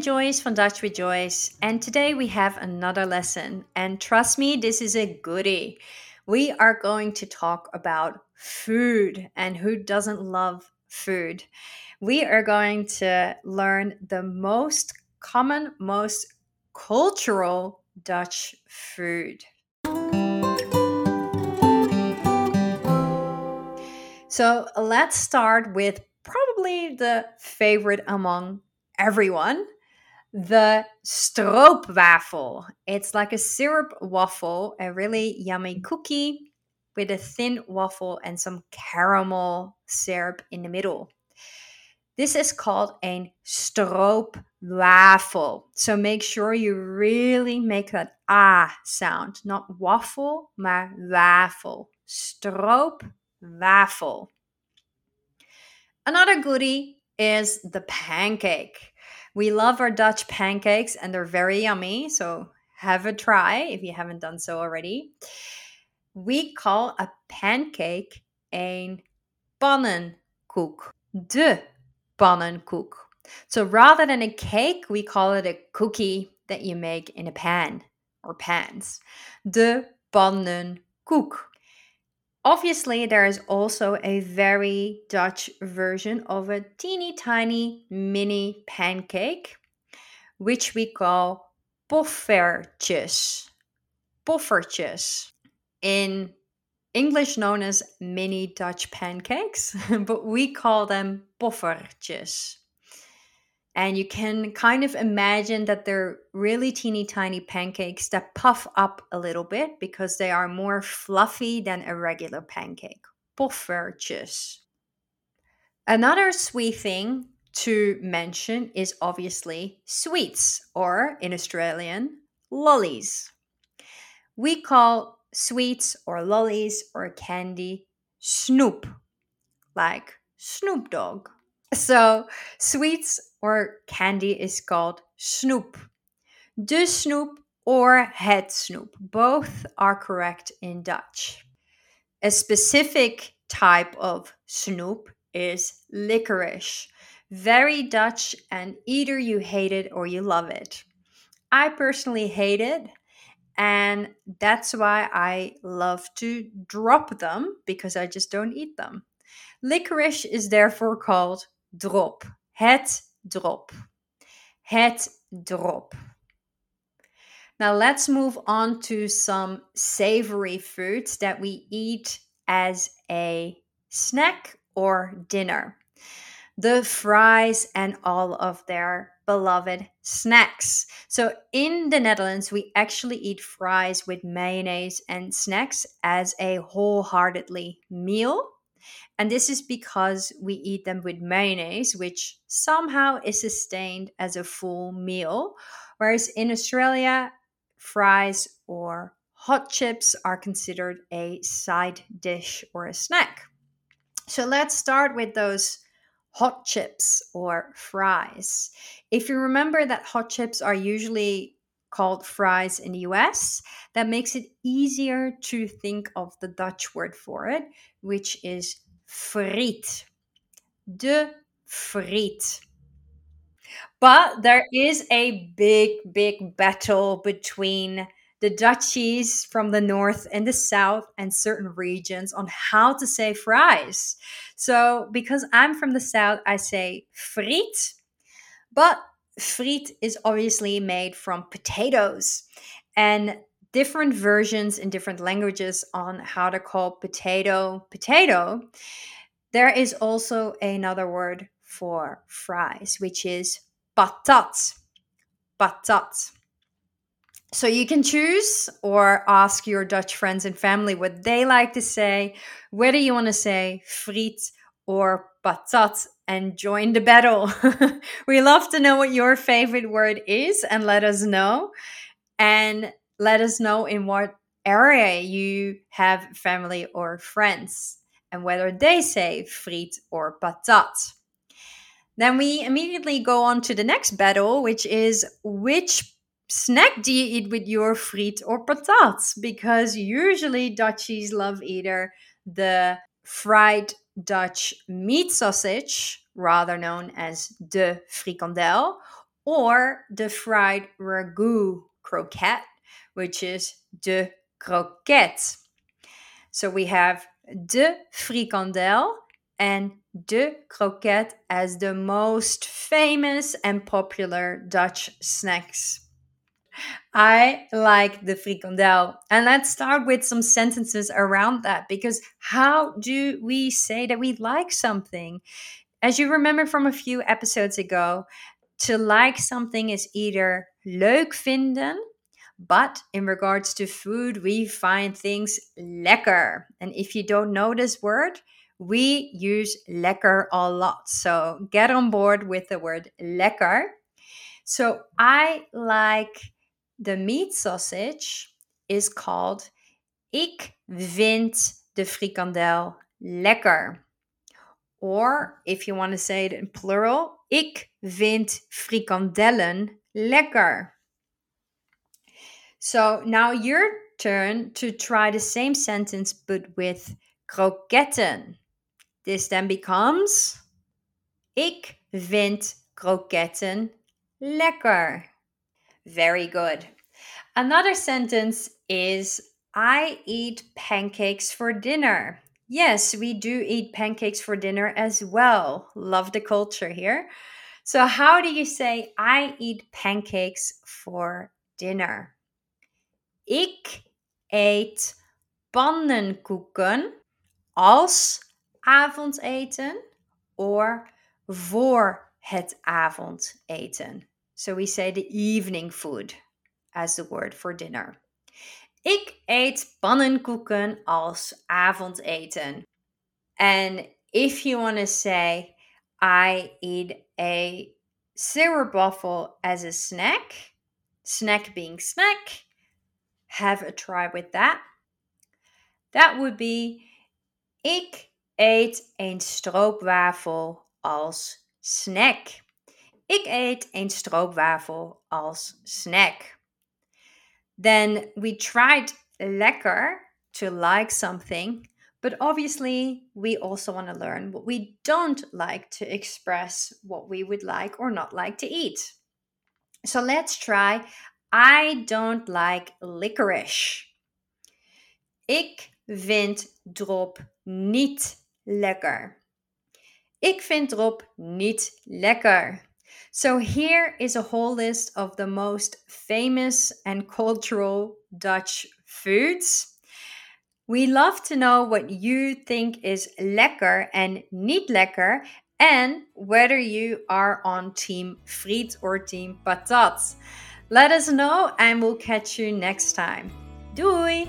Joyce from Dutch with Joyce, and today we have another lesson. And trust me, this is a goodie. We are going to talk about food and who doesn't love food. We are going to learn the most common, most cultural Dutch food. So let's start with probably the favorite among everyone the stroopwafel. It's like a syrup waffle, a really yummy cookie with a thin waffle and some caramel syrup in the middle. This is called a stroopwafel. So make sure you really make that ah sound, not waffle, maar wafel. Stroopwafel. Another goodie is the pancake. We love our Dutch pancakes and they're very yummy. So have a try if you haven't done so already. We call a pancake een pannenkoek. De pannenkoek. So rather than a cake, we call it a cookie that you make in a pan or pans. De pannenkoek. Obviously, there is also a very Dutch version of a teeny tiny mini pancake, which we call poffertjes. Poffertjes. In English known as mini Dutch pancakes, but we call them poffertjes. And you can kind of imagine that they're really teeny tiny pancakes that puff up a little bit because they are more fluffy than a regular pancake. Poffertjes. Another sweet thing to mention is obviously sweets, or in Australian, lollies. We call sweets or lollies or candy snoop, like Snoop Dogg. So, sweets or candy is called snoep. De snoep or het snoep. Both are correct in Dutch. A specific type of snoep is licorice. Very Dutch, and either you hate it or you love it. I personally hate it, and that's why I love to drop them because I just don't eat them. Licorice is therefore called drop. Het drop. Het drop. Now let's move on to some savory foods that we eat as a snack or dinner. The fries and all of their beloved snacks. So in the Netherlands, we actually eat fries with mayonnaise and snacks as a wholeheartedly meal. And this is because we eat them with mayonnaise, which somehow is sustained as a full meal. Whereas in Australia, fries or hot chips are considered a side dish or a snack. So let's start with those hot chips or fries. If you remember that hot chips are usually called fries in the US, that makes it easier to think of the Dutch word for it, which is friet. De friet. But there is a big, big battle between the Dutchies from the north and the south and certain regions on how to say fries. So, because I'm from the south, I say friet, but friet is obviously made from potatoes. And different versions in different languages on how to call potato potato. There is also another word for fries, which is patat. Patat. So you can choose or ask your Dutch friends and family what they like to say, whether you want to say friet or patat and join the battle. we love to know what your favorite word is and let us know. And let us know in what area you have family or friends and whether they say friet or patat. Then we immediately go on to the next battle, which is which snack do you eat with your friet or patat? Because usually Dutchies love either the fried Dutch meat sausage, rather known as de frikandel, or the fried ragu croquette, which is de kroket. So we have de frikandel and de kroket as the most famous and popular Dutch snacks. I like the frikandel. And let's start with some sentences around that because how do we say that we like something? As you remember from a few episodes ago, to like something is either leuk vinden, but in regards to food, we find things lekker. And if you don't know this word, we use lekker a lot. So get on board with the word lekker. So I like the meat sausage is called Ik vind de frikandel lekker. Or if you want to say it in plural, ik vind frikandellen lekker. So now your turn to try the same sentence but with kroketten. This then becomes Ik vind kroketten lekker. Very good. Another sentence is I eat pancakes for dinner. Yes, we do eat pancakes for dinner as well. Love the culture here. So, how do you say I eat pancakes for dinner? Ik eet pannenkoeken als avondeten or voor het avondeten. So we say the evening food as the word for dinner. Ik eet pannenkoeken als avondeten. And if you want to say, I eat a syrup waffle as a snack, snack being snack, have a try with that. That would be, ik eet een stroopwafel als snack. Ik eet een stroopwafel als snack. Then we tried lekker to like something, but obviously we also want to learn what we don't like to express what we would like or not like to eat. So let's try I don't like licorice. Ik vind drop niet lekker. Ik vind drop niet lekker. So here is a whole list of the most famous and cultural Dutch foods. We love to know what you think is lekker and niet lekker and whether you are on team friet or team patat. Let us know and we'll catch you next time. Doei!